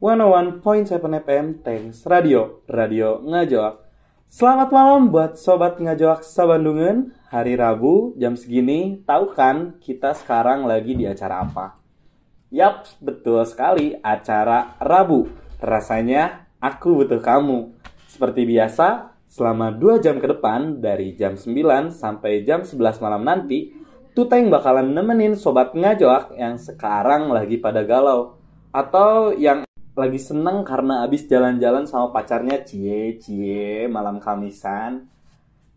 101.7 FM Thanks Radio, Radio Ngajoak. Selamat malam buat Sobat Ngajoak Sabandungan. Hari Rabu, jam segini, tahu kan kita sekarang lagi di acara apa? Yap, betul sekali, acara Rabu. Rasanya aku butuh kamu. Seperti biasa, selama 2 jam ke depan, dari jam 9 sampai jam 11 malam nanti, Tuteng bakalan nemenin Sobat Ngajoak yang sekarang lagi pada galau. Atau yang lagi seneng karena abis jalan-jalan sama pacarnya cie cie malam kamisan.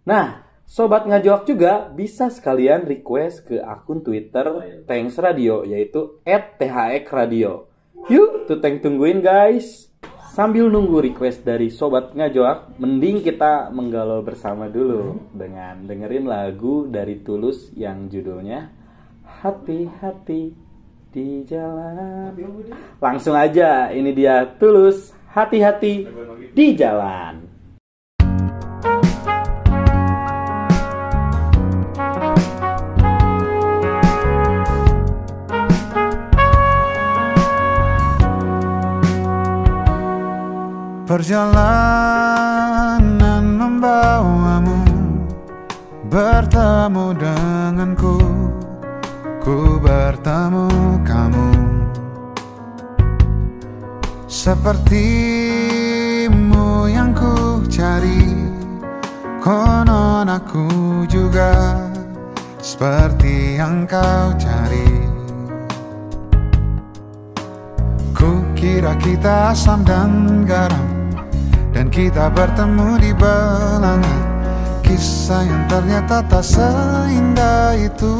Nah, sobat ngajoak juga bisa sekalian request ke akun Twitter Thanks Radio yaitu @thxradio. Yuk, tuh teng tungguin guys. Sambil nunggu request dari sobat ngajoak, mending kita menggalau bersama dulu dengan dengerin lagu dari Tulus yang judulnya Hati-hati di jalan. Langsung aja, ini dia Tulus, hati-hati di jalan. Perjalanan membawamu bertemu denganku Sepertimu yang ku cari Konon aku juga Seperti yang kau cari. Ku kira kita asam dan garam Dan kita bertemu di belanga. Kisah yang ternyata tak seindah itu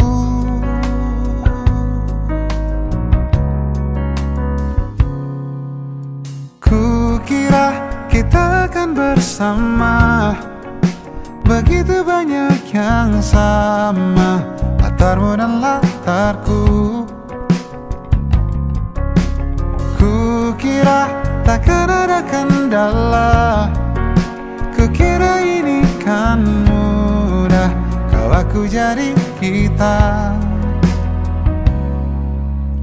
kita akan bersama. Begitu banyak yang sama. Latarmu dan latarku. Kukira takkan ada kendala. Kukira ini kan mudah. Kau aku jadi kita.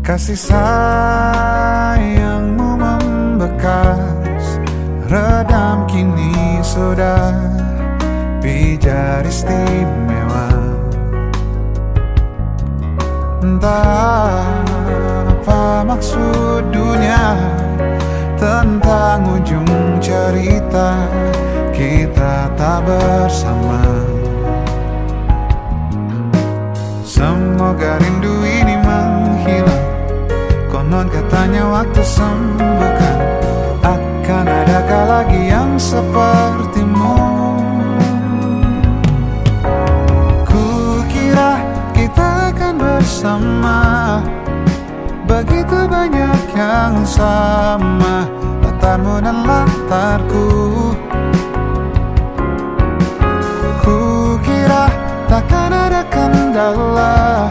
Kasih sayangmu membekas Redam kini sudah Pijar istimewa. Entah apa maksud dunia Tentang ujung cerita Kita tak bersama. Semoga rindu ini menghilang. Konon katanya waktu sembuhkan lagi yang sepertimu. Kukira kita akan bersama. Begitu banyak yang sama Latarmu dan latarku. Kukira takkan ada kendala.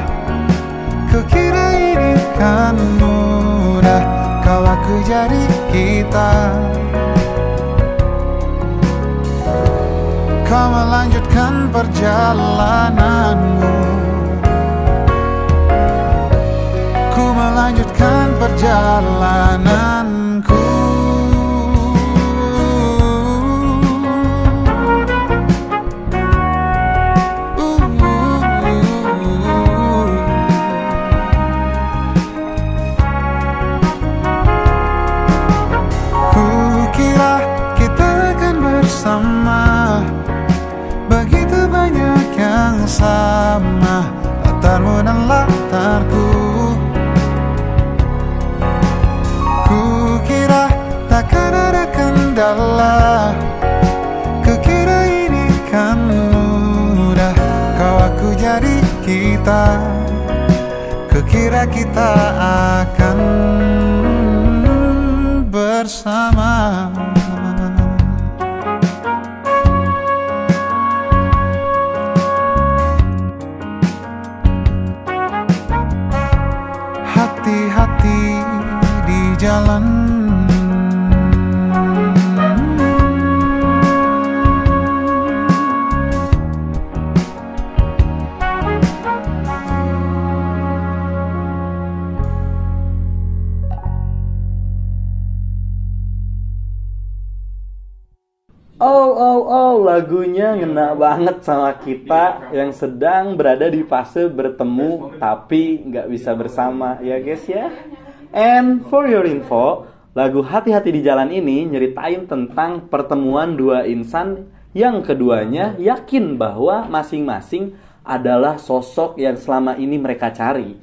Kukira ini kan mudah Kau aku jadi kita Kau melanjutkan perjalananmu. Ku melanjutkan perjalananku ada kendala Kukira ini kan mudah. Kau aku jadi kita Kukira kita akan bersama lagunya ngena banget sama kita yang sedang berada di fase bertemu tapi nggak bisa bersama ya guys ya. And for your info, lagu Hati-Hati di Jalan ini nyeritain tentang pertemuan dua insan yang keduanya yakin bahwa masing-masing adalah sosok yang selama ini mereka cari.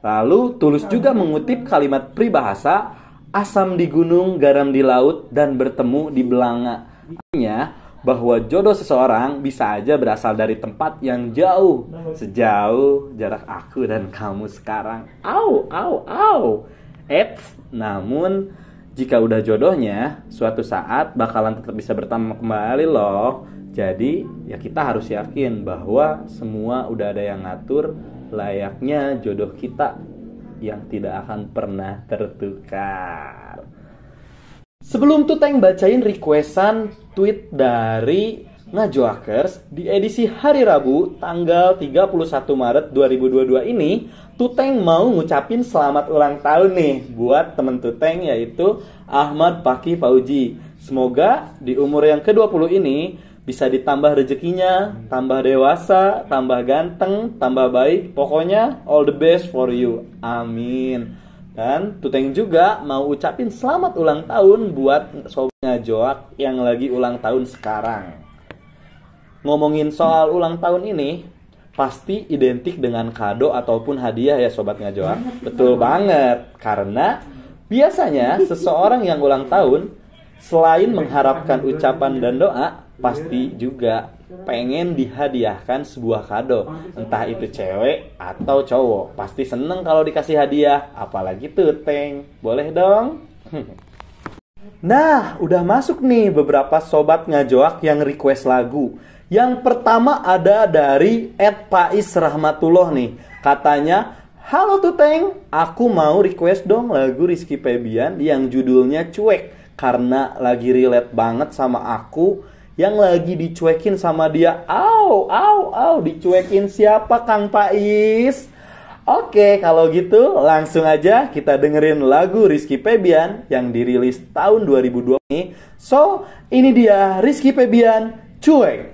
Lalu Tulus juga mengutip kalimat pribahasa asam di gunung, garam di laut, dan bertemu di belanga. Artinya bahwa jodoh seseorang bisa aja berasal dari tempat yang jauh, sejauh jarak aku dan kamu sekarang. Au, au, au. Eits, namun jika udah jodohnya, suatu saat bakalan tetap bisa bertemu kembali loh. Jadi ya kita harus yakin bahwa semua udah ada yang ngatur layaknya jodoh kita yang tidak akan pernah tertukar. Sebelum Tuteng bacain requestan tweet dari Ngajoakers di edisi hari Rabu tanggal 31 Maret 2022 ini, Tuteng mau ngucapin selamat ulang tahun nih buat temen Tuteng yaitu Ahmad Paki Fauji. Semoga di umur yang ke-20 ini bisa ditambah rezekinya, tambah dewasa, tambah ganteng, tambah baik. Pokoknya all the best for you. Amin. Dan Tuteng juga mau ucapin selamat ulang tahun buat sobatnya Joak yang lagi ulang tahun sekarang. Ngomongin soal ulang tahun ini, pasti identik dengan kado ataupun hadiah ya sobat ngajoak. Betul banget, karena biasanya seseorang yang ulang tahun selain mengharapkan ucapan dan doa, pasti juga pengen dihadiahkan sebuah kado. Entah itu cewek atau cowok. Pasti seneng kalau dikasih hadiah. Apalagi tuh teng boleh dong? Nah udah masuk nih beberapa sobat ngajoak yang request lagu. Yang pertama ada dari Ed Pais Rahmatullah nih. Katanya Halo Tuteng, aku mau request dong lagu Rizky Febian yang judulnya Cuek. Karena lagi relate banget sama aku yang lagi dicuekin sama dia. Au, au, au, dicuekin siapa Kang Pais? Oke, kalau gitu langsung aja kita dengerin lagu Rizky Febian yang dirilis tahun 2002 ini. So, ini dia Rizky Febian, Cuek.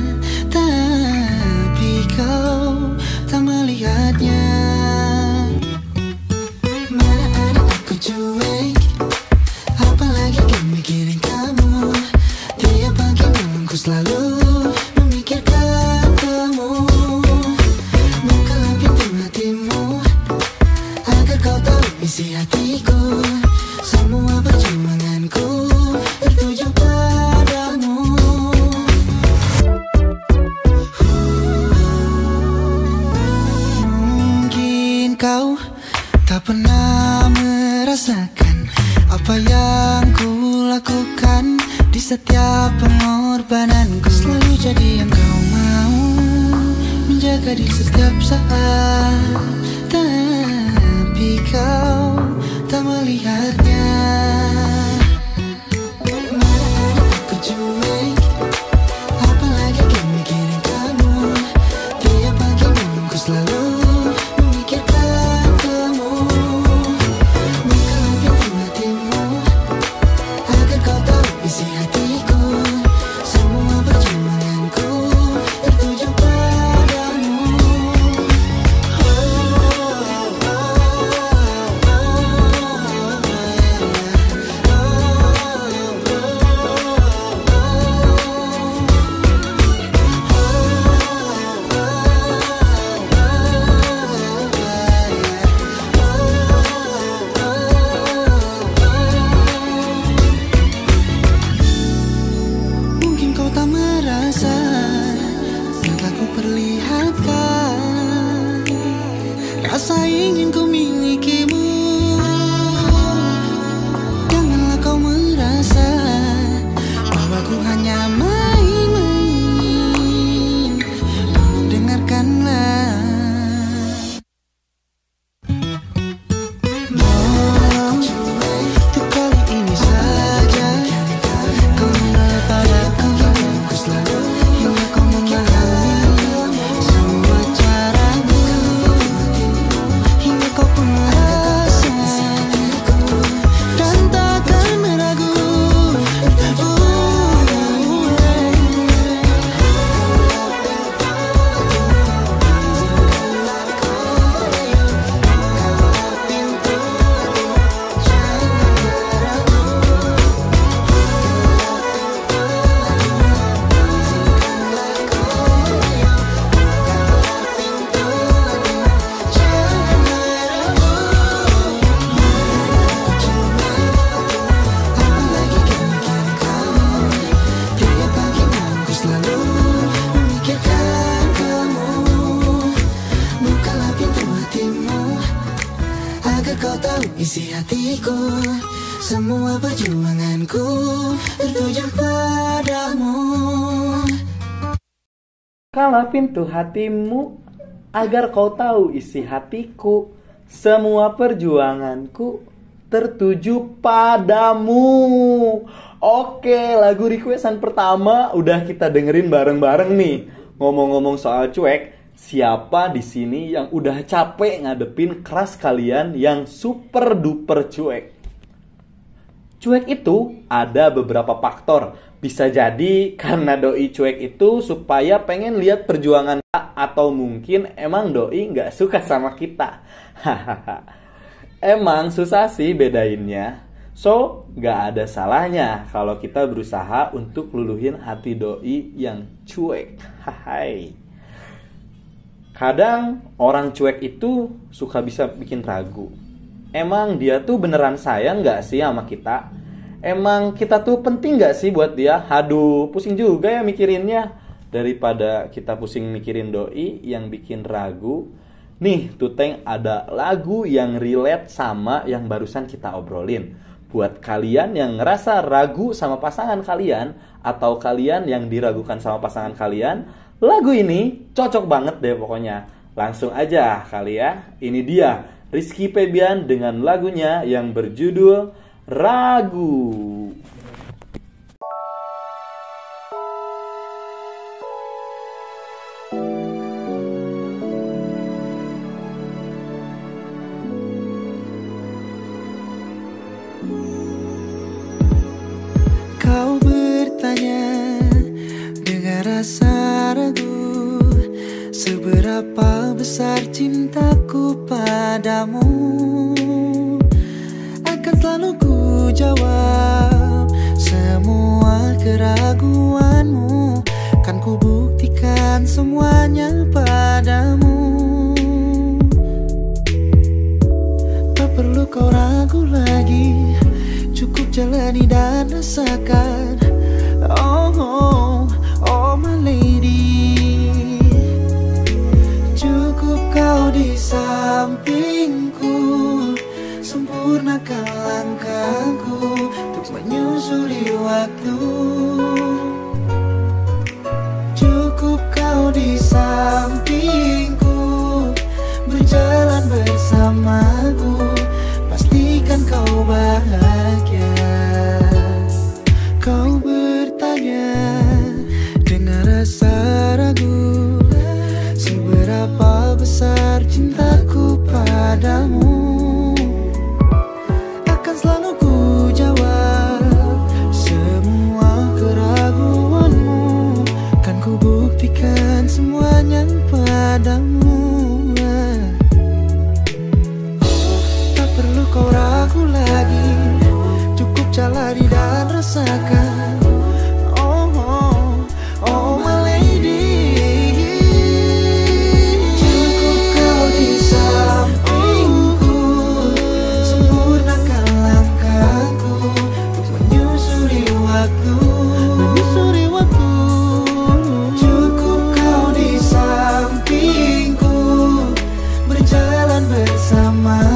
isi hatiku Semua perjuanganku Tertuju padamu Kala pintu hatimu agar kau tahu isi hatiku. Semua perjuanganku tertuju padamu. Oke, lagu requestan pertama udah kita dengerin bareng-bareng nih. Ngomong-ngomong soal cuek, siapa di sini yang udah capek ngadepin keras kalian yang super duper cuek? Cuek itu ada beberapa faktor. Bisa jadi karena doi cuek itu supaya pengen lihat perjuangan atau mungkin emang doi nggak suka sama kita. Emang susah sih bedainnya. So, nggak ada salahnya kalau kita berusaha untuk luluhin hati doi yang cuek. Hai. Kadang orang cuek itu suka bisa bikin ragu. Emang dia tuh beneran sayang nggak sih sama kita? Emang kita tuh penting nggak sih buat dia? Aduh, pusing juga ya mikirinnya. Daripada kita pusing mikirin doi yang bikin ragu. Nih, Tuteng ada lagu yang relate sama yang barusan kita obrolin. Buat kalian yang ngerasa ragu sama pasangan kalian atau kalian yang diragukan sama pasangan kalian, lagu ini cocok banget deh pokoknya. Langsung aja kali ya. Ini dia Rizky Febian dengan lagunya yang berjudul Ragu. Padamu Akan selalu ku jawab Semua keraguanmu. Kan ku buktikan semuanya padamu. Tak perlu kau ragu lagi Cukup jalani dan rasakan. Oh, oh, oh my lady sampingku. Sempurnakan langkahku Untuk menyusuri waktu. Cukup kau di sampingku Berjalan bersamaku padamu Tak perlu kau ragu lagi. Cukup jalani dan rasakan bersama.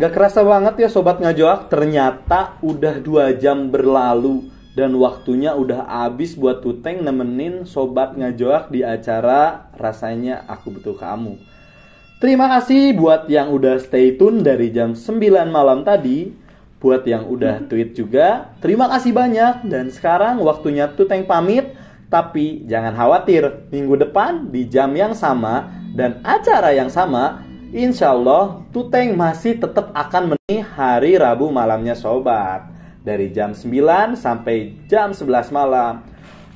Nggak kerasa banget ya sobat ngajoak. Ternyata udah dua jam berlalu dan waktunya udah habis buat Tuteng nemenin sobat ngajoak di acara rasanya aku butuh kamu. Terima kasih buat yang udah stay tune dari jam 9 malam tadi. Buat yang udah tweet juga, terima kasih banyak. Dan sekarang waktunya Tuteng pamit. Tapi jangan khawatir, minggu depan di jam yang sama dan acara yang sama, insya Allah Tuteng masih tetap akan menemani hari Rabu malamnya sobat. Dari jam 9 sampai jam 11 malam.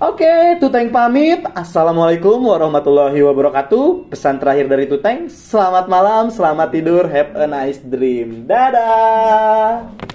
Oke, Tuteng pamit. Assalamualaikum warahmatullahi wabarakatuh. Pesan terakhir dari Tuteng, selamat malam, selamat tidur, have a nice dream. Dadah.